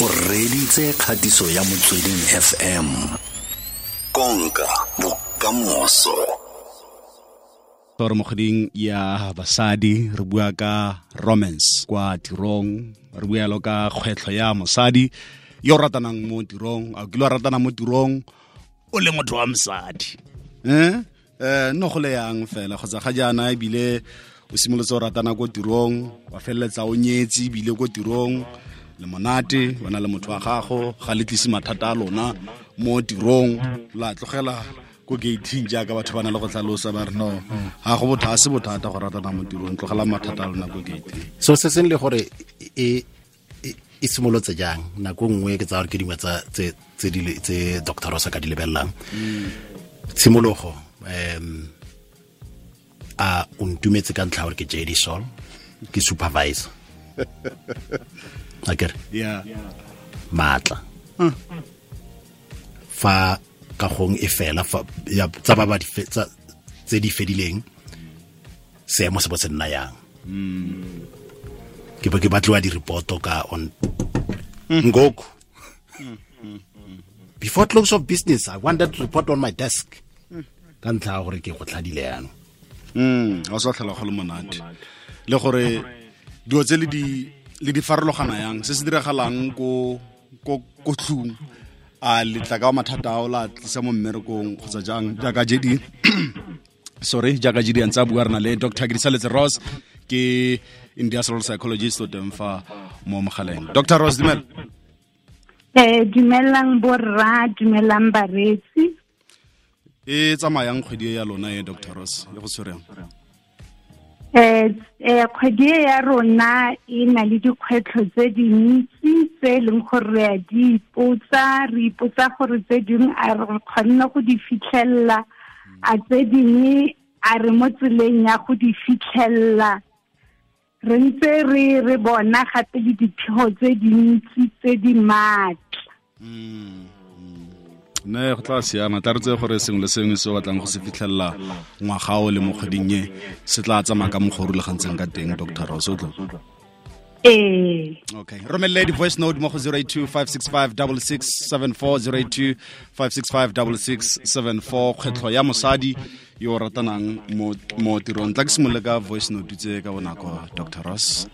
o reditse kgatiso ya motsweding fm konka bokamoso. Gore mo kgweding ya basadi re bua ka romance kwa tirong. Re bua lo ka kgwetlho ya mosadi yo o ratanang mo tirong a kile wa ratana mo tirong o le motho wa mosadi. Eh eh no go le yang fela go tsa ga jaana ebile o simolotse o ratana ko tirong wa feleletsa o nyetse ebile ko tirong le monate bana le motho wa gago ga le tlise mathata a lona mo tirong. La tlogela ko gating jaaka batho ba na le go tlhalosa ba re no ga go botha se bothata go ratana mo tirong tlogela mathata a lona ko gating so se seng le gore e e- e simolotse jang? Nako nngwe ke tsa gore ke dingwe tsa tse doctor di le- tse dr rosa ka di lebelelang. Tshimologo um a o ntumetse ka ntlha gore ke jd sol ke supervisor akere? Yeah. Maatla. Fa ka gong e fela fa ya tsa ba ba tse di fedileng seemo se bo se nna yang. Ke bo ke batliwa di-reporto ka on ngoku. Before close of business i wanted to report on my desk. Ka ntlha ya gore ke go tlhadile yanong. Mm ga o sa tlhola go le monate. Le gore dilo tse le di le di farologana yang? Se se diragalang ko ko ko tlung. A letla ka mathata a o la tlisa mo mmerekong kgotsa jang? Jaaka jedi sorry jaaka jedi antse a bua rena le dr grisaletse ross ke industrial psychologist o teng fa mo mogaleng. Dr ross dumela. Eh dumelang borra dumelang baretsi e tsamayang kgwedi e ya lona e dr ross? E go tshwereng eh eh kgwedi e ya rona e na le dikgwetlho tse dintsi tse e leng gore re a di ipotsa re ipotsa gore tse dingwe a re kgonne go di fitlhelela a tse dingwe a re mo tseleng ya go di fitlhelela. Re ntse re re bona gape le diphego tse dintsi tse di maatla ne go tla siama tla re tse gore sengwe le sengwe se o batlang go se fitlhelela ngwaga o le mo kgweding e se tla tsamaya ka mokgwa o rulagantseng ka teng dr ross o tlo eh okay. Romelele di-voice note mo go 082 565 kgwetlho ya mosadi yo o ratanang mo, mo tirong. Tla ke simolole ka voice note tse ka bonako dr ross.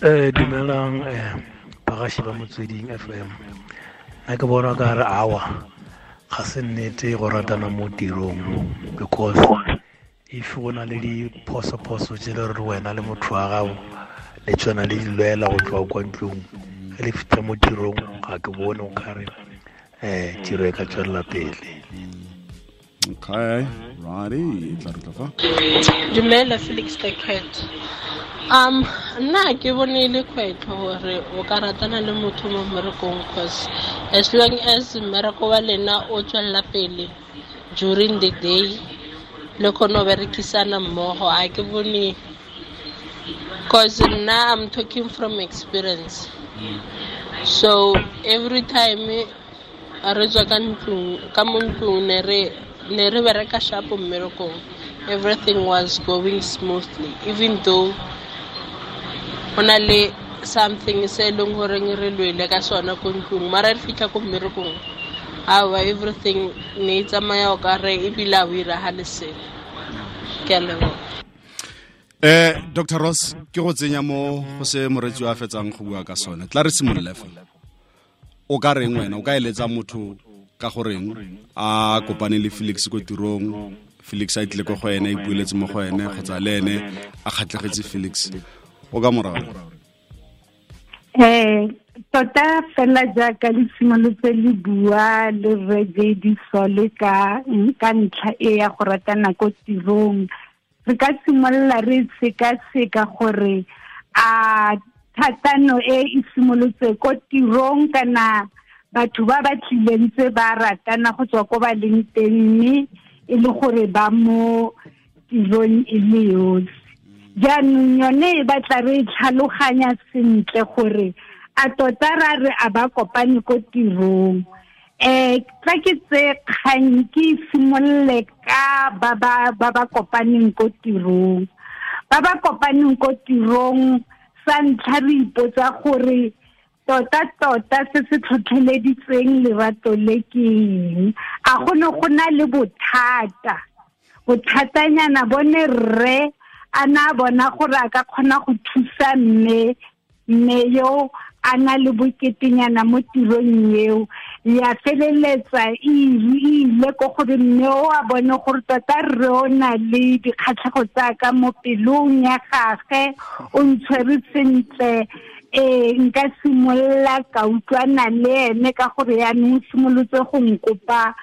Eh dumelang um bagashi ba motsweding fm a ke bona ka re awa ga se nnete go ratana mo tirong because if go na le diphosophoso tse le re wena le motho wa gago le tsona le dilwela go tloa kwa ntlong ge le fitlha mo tirong ga ke bone o kare um tiro e ka tswelela pele okay righty tla dumela felix the cat um nna ke bone e le kgwetlho gore o ka ratana le motho mo mmerekong cause as long as mmereko wa lena o tswelela pele during the day le kgone o berekisana mmogo a ke bone cause nna i'm talking from experience. So every time re tswa ka mo ntlong ne re ne re bereka shapo mmerekong. Everything was going smoothly even though go na le something se e leng goreng re lwele ka sona ko ntlong mara re fitlha ko mmerekong awa everything ne e tsamaya o kare ebile a o iraga le selo ke a leboga eh dr ross ke go tsenya mo go se moretsi a fetsang go bua ka sone. Tla re simolole o ka reng wena? O ka eletsa motho ka goreng? A kopane le felix ko tirong. Felix a itlile ko go ene a ipueletse mo go ene kgotsa le ene a kgatlhegetse felix. O ka morago eh tota fela jaaka le simolotse le bua le re di sole ka ka ntlha e ya go ratana ko tirong. Re ka simolola re seka-seka gore a thatano e e simolotse ko tirong kana batho ba ba tlileng tse ba ratana go tswa ko ba leng teng mme e le gore ba mo tirong e le yosi jaanong yone e batla re tlhaloganya sentle gore a tota ra re a ba kopane ko tirong. Eh tla ke tse kgang ke simolole ka ba ba ba ba kopaneng ko tirong. Ba ba kopaneng ko tirong sa ntlha re ipotsa gore tota-tota se se tlhotlheleditseng lerato le ke eng? A go ne go na le bothata. Bothatanyana bone rre a na bona gore a ka kgona go thusa mme mme yo a na le boketenyana mo tirong eo. Ya feleletsa e ile ko gore mme o a bone gore tota rre o na le dikgatlhego tsaka mo pelong ya gage o ntshwere sentle eh nka simolola ka utlwana le ene ka gore yaanong simolotse go nkopa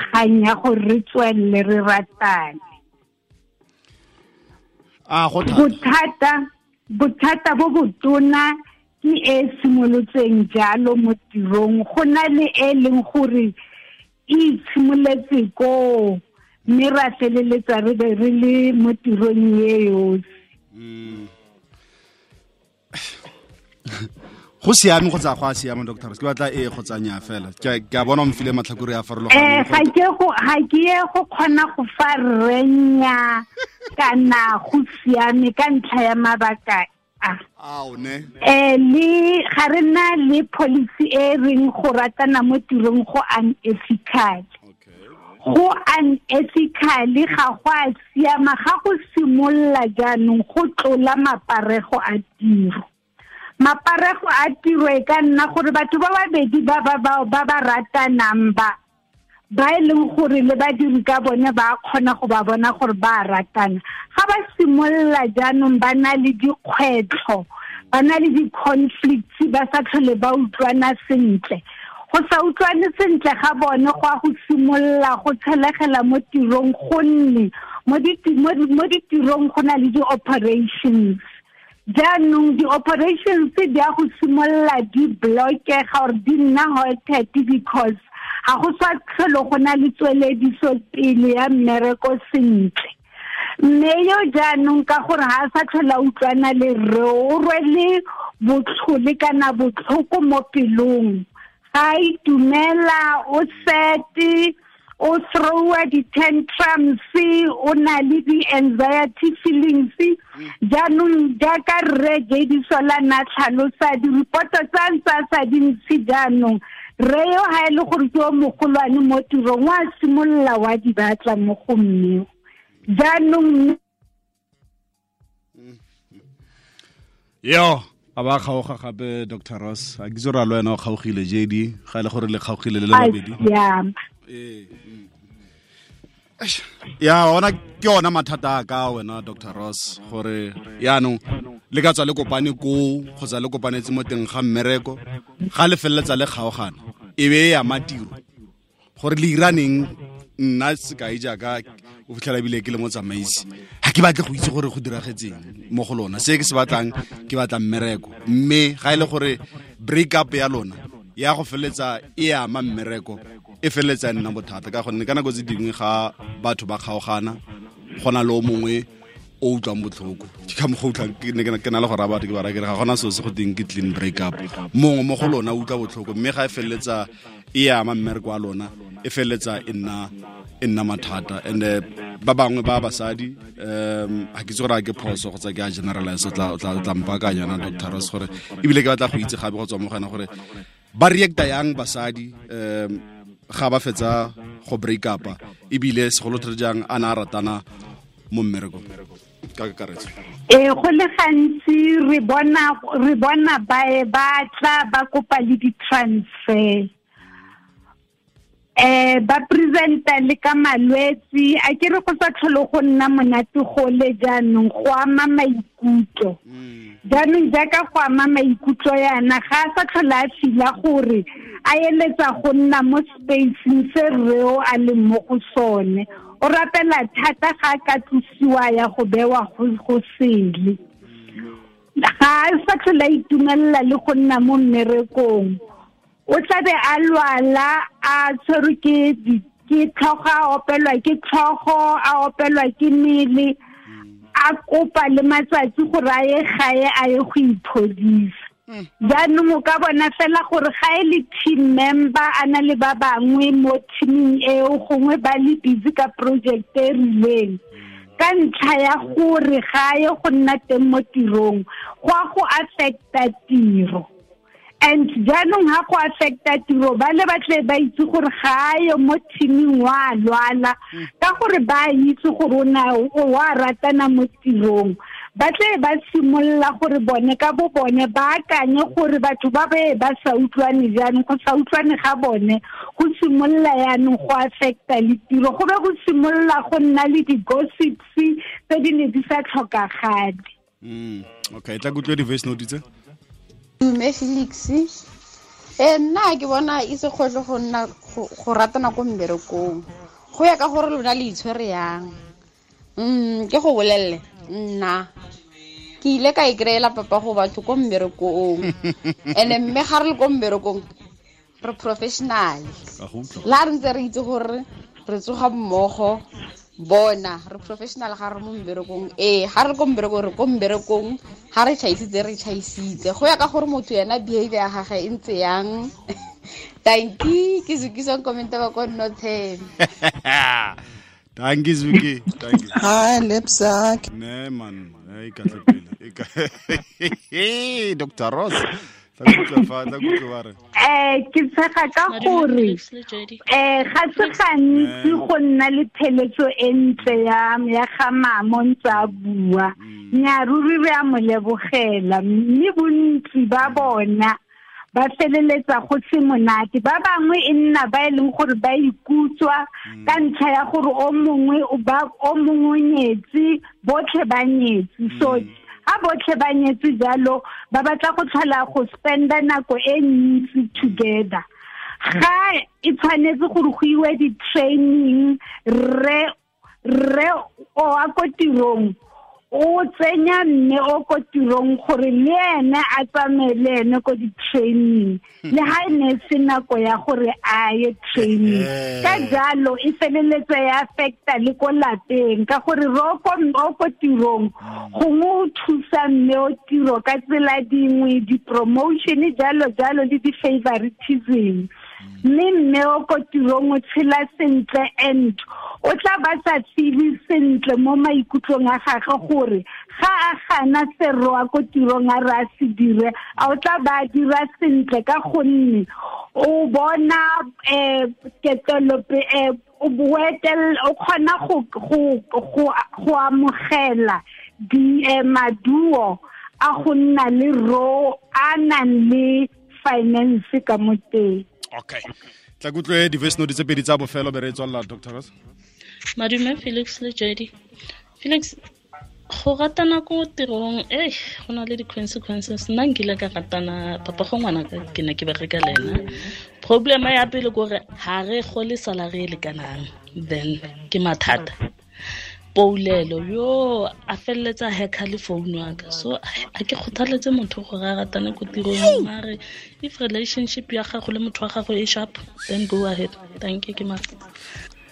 kgang ya gore re tswelele re ratane. Bothata bothata bo botona ke e simolotseng jalo mo tirong. Go na le e leng gore e itshimoletse ko mme ra feleletsa re be re le mo tirong ye yosi go siame go tsa go a siame doctor ke batla e go tsanya fela ke a bona o mfile matlhakore a farologaneng ga ke go ga ke ye go kgona go fa renya kana go siame ka ntlha ya mabaka a ao ne eh le ga re na le policy e reng go ratana mo tirong go unethical go unethical ga go a siama ga go simolola jaanong go tlola maparego a tiro maparego a tiro e ka nna gore batho ba babedi ba ba ratanang ba ba e leng gore le badiri ka bone ba kgona go ba bona gore ba ratana. Ga ba simolola jaanong ba na le dikgwetlho ba na le di-conflicts ba sa tlhole ba utlwana sentle. Go sa utlwane sentle ga bone go a go simolola go tshelegela mo tirong gonne mo ditirong go na le di-operations jaanong di-operations di a go simolola di blockega gore di nna halted because ga go sa tlhole go na le tswelediso pele ya mmereko sentle. Mme yo jaanong ka gore ga a sa tlhola a utlwana le rre o rwele botlhole kana botlhoko mo pelong. Ga a itumela o sete o throwa di-tantrums o na le di-anxiety feelings. Jaanong jaaka rre jedisola na tlhalosa diripoto tsa ntse a sa dintsi jaanong rre yo ga e le gore ke o mogolwane mo tirong wa simolola wa di batla mo go mmeo jaanong yo a ba kgaoga gape dr ross. A ke itse gore a le wena o kgaogile jd ga e le gore le kgaogile le le a siama ya ona ke ona mathata a ka wena dr ross gore yaanong le ka tswa le kopane koo kgotsa le kopanetse mo teng ga mmereko ga le feleletsa le kgaogana e be e ama tiro gore le iraneng nna sekai jaaka o fitlhela ebile ke le mo tsamaisi ga ke batle go itse gore go diragetseng mo go lona. Se ke se batlang ke batla mmereko. Mme ga e le gore break up ya lona ya go feleletsa e ama mmereko e feleletsa nna bothata. Ka gonne ka nako tse dingwe ga batho ba kgaogana go na le o mongwe o utlwang botlhoko. Ke ka mo go utlwang ke na- le gore a batho ke ba rakere ga gona seo se go teng ke clean break up mongwe mo go lona o utlwa botlhoko mme ga e feleletsa e ama mmereko wa lona e feleletsa e nna e nna mathata. And eh, ba bangwe ba basadi um ga ke itse gore a ke phoso kgotsa ke a generalize o tla mpakanya yona doctor ros gore ebile ke batla go itse gape go tswa mo go gore ba reacta yang basadi um ga ba fetsa go break upa ebile segolo thata jang a na a ratana mo mmerekong ka kakaretso. Ee go le gantsi re bona re bona ba ba tla ba kopa le di-transfer. Eh ba presenta le ka malwetsi a ke re go sa tlhole go nna monate go le jaanong go ama maikutlo. Jaanong jaaka go ama maikutlo yana ga a sa tlhole a fila gore a eletsa go nna mo spaceng se rreo a leng mo go sone. O rapela thata ga a ka tlosiwa ya go bewa go sele. Ga a sa tlhole a itumelela le go nna mo mmerekong. O tla be a lwala a tshwerwe ke ke tlhogo a opelwa ke tlhogo a opelwa ke mmele. A kopa le matsatsi gore a ye gae a ye go iphodisa jaanong o ka bona fela gore ga e le team member a na le ba bangwe mo teaming eo gongwe ba le busy ka project e rileng. Ka ntlha ya gore ga ye go nna teng mo tirong go a go affecta tiro. And jaanong ga go affecta tiro ba le batle ba itse gore ga ayo mo teaming wa lwala. Ka gore ba itse gore o wa ratana mo tirong ba tle ba simolola gore bone ka bo bone ba akanye gore batho ba be ba sa utlwane jaanong go sa utlwane ga bone go simolola yaanong go affecta le tiro. Go be go simolola go nna le di-gossips tse di ne di sa tlhokagadi Mm, okay tla kutlwe di-voice note tse? Mme felix e nna ke bona e se kgotlhe go nna go- ratana ko mmerekong. Go ya ka gore lona le itshwere yang? Mm ke go bolelele nna ke ile ka e kry-ela papa go batho ko mmerekong and-e mme ga re le ko mmerekong re professional la re ntse re itse gore re tsoga mmogo bona re professional ga re mo mberekong ee ga re ko mberekong re ko mberekong ga re tšhaisitse re tšhaisitse go ya ka gore motho yena behavior ya gage e ntse yang tanki ke zukisang commenta ba ko nnoten dankie zwiki dankie hayi lebsak ne man hayi kahle Hey, dr ross. Eh, ke tshega ka gore um eh, ga se gantsi go nna le pheletso e ntle ya ga mamo ntse a bua. Nyaaruri re a mo lebogela mme bontsi ba bona ba feleletsa go se monate. Ba bangwe e nna ba e leng gore ba ikutswa ka ntlha ya gore o mongwe o ba- o mongwe o nyetse botlhe ba nyetse. So a botlhe ba nyetse jalo ba batla go tlhola go spenda nako e ntsi together. Ga e tshwanetse gore go iwe di-training re re o a ko tirong o tsenya mme o ko tirong gore le ene a tsamaye le ene ko di-training. Le ha e ne e se nako ya gore a ye training. Ka jalo e feleletsa ya affecta le ko lapeng. Ka gore re o ko- o ko tirong gongwe o thusa mme o tiro ka tsela dingwe di-promotion jalo jalo le di-favoritism mme mme o ko tirong o tshela sentle and o tla ba sa tsebe sentle mo maikutlong a gagwe gore ga a gana seroa ko tirong a re a se dire a o tla ba dira sentle. Ka gonne o bona um ketelope um o boetel- o kgona go go go go amogela di eh, maduo a go nna le ro a nang le finance ka mo teng okay. Tla kutlwe di-voice note tse pedi tsa bofelo be re e tswalela dr madume felix le jedi. Felix go ratana ko tirong e go na le di-consequences. Nna nkile ka ratana papa go ngwana ka ke ne ke bereka le ena. Problema ya pele kore ga re gole salary e lekanang then ke mathata poulelo yo a feleletsa hacka le phone wa ka so a ke kgothaletse motho gore a ratane ko tirong mare if relationship ya gago le motho wa gago e sharp then go ahead thank you ke ma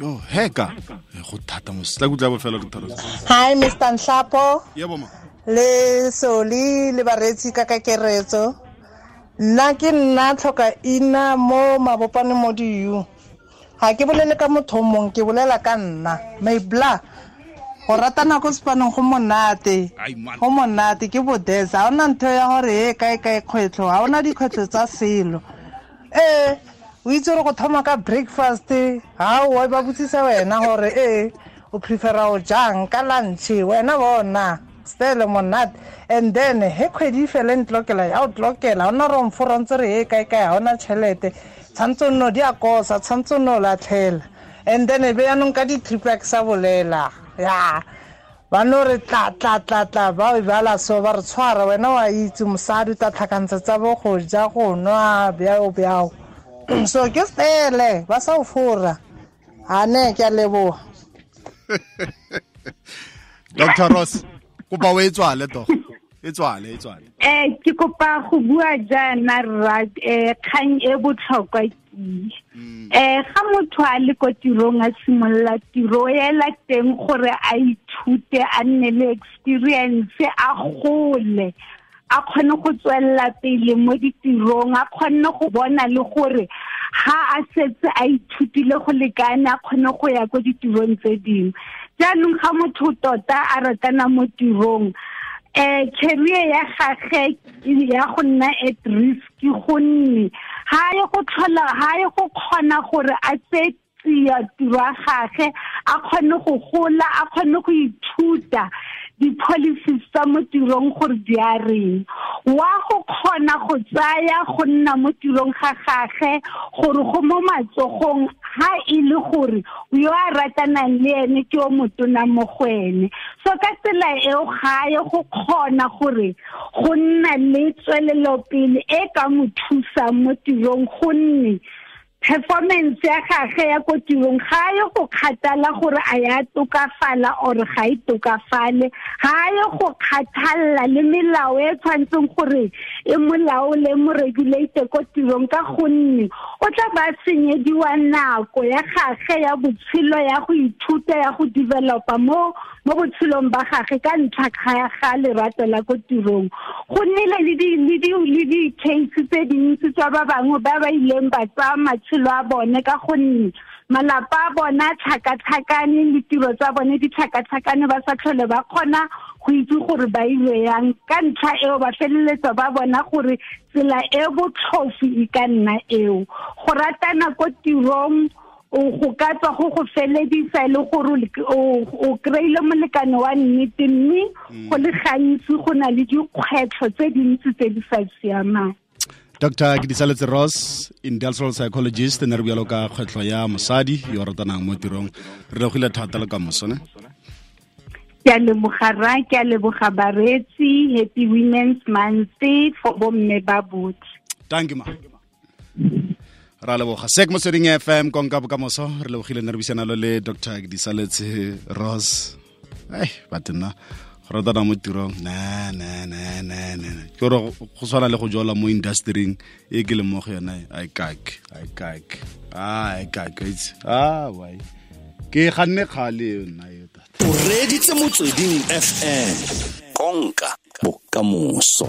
yo heka Eh, go thata mo tla kutlwa ya bofelo dr thata Hi, Mr. Nhlapo. yebo ma Le Soli le baretsi ka kakeretso. Nna ke nna tlhoka ina mo mabopane mo diu. Ga ke bolele ka motho mong ke bolela ka nna. Maibla. Go ratana ko sepanong go monate. Go monate ke bodesa. ga ona ntho ya gore e kae kae kgwetlho. ga ona dikgwetlho tsa selo. ee o itse gore go thoma ka breakfast ga o ba botsisa wena gore ee o prefera o jang ka lunche wena bona stele monate and then he kgwedi e fele ntlokela ya o tlokela ona re omfora ntse re e kae kae ga ona tšhelete tshwanetse o nno di a kosa tshwanetse o nno o latlhela and then e be yanong ka di-tripack sa bolela. Ya. Ba no re tla tla ba e bala so ba re tshwara wena wa itse mosadi o tla tlhakantsha tsa bo go ja go nwa bjao bjao. So ke stele ba sa o fora ane ke a leboga dr ross kopa o e tswale to e tswale e tswale. Eh ke kopa go bua jaana rra eh kgang e botlhokwa ke. Eh ga motho a le ko tirong a simolola tiro ela teng gore a ithute a nne le experience a gole a kgone go tswelela pele mo ditirong a kgone go bona le gore ha a setse a ithutile go lekane a kgone go ya ko ditirong tse dingwe. Jaanong ga motho tota a ratana mo tirong eh career ya gage ya go nna at risk gonne ha ye go tlhola ha ye go kgona gore a tse tsia tiro ya gage a kgone go gola a kgone go ithuta di-policies tsa mo tirong gore di a reng. Wa go kgona go tsaya go nna mo tirong ga gage gore go mo matsogong ha e le gore yo a ratanang le ene ke o motona mo go ene. So ka tsela eo ga ye go kgona gore go nna le tswelelopele e ka mo thusang mo tirong gonne performance ya gage ya ko tirong ga ye go kgathala gore a ya tokafala or ga e tokafale. Ga ye go kgathala le melao e tshwanetseng gore e molao le mo regulate ko tirong. Ka gonne o tla ba senyediwa nako ya gage ya botshelo ya go ithuta ya go developa mo mo botshelong ba gage ka ntlha ga lerato la ko tirong. Go nnile le di-case tse dintsi tsa ba bangwe ba ba ileng ba tsaya matshelo a bone ka gonne malapa a bona tlhakatlhakane le tiro tsa bone di tlhakatlhakane ba sa tlhole ba kgona go itse gore ba ilwe yang. Ka ntlha eo ba feleletsa ba bona gore tsela e botlhofu e ka nna eo. Go ratana ko tirong go ka tswa go go feledisa le gore o kry-ile molekane wa nnete mme go le gantsi go na le dikgwetlho tse dintsi tse di sa siamang dr kidisaletse ross industrial psychologist ne re bjalo ka kgwetlho ya mosadi yo ratanang mo tirong. Re legile thata le ka mosone ke a lebogara ke a leboga baretsi happy women's month for bomme ba botlhe thank you ma. Ra leboga. Sek motsweding fm konka bokamoso re lebogile ne re buisanalo le dr kidisaletse ross. Ai batena go ratana mo tirong. Na na na na na ke gore go tshwana le go jola mo industrying e ke le mo go yona a kak a kak. A kak itse a wai ke ganne kgale nna yo o reditse motsweding fm konka bokamoso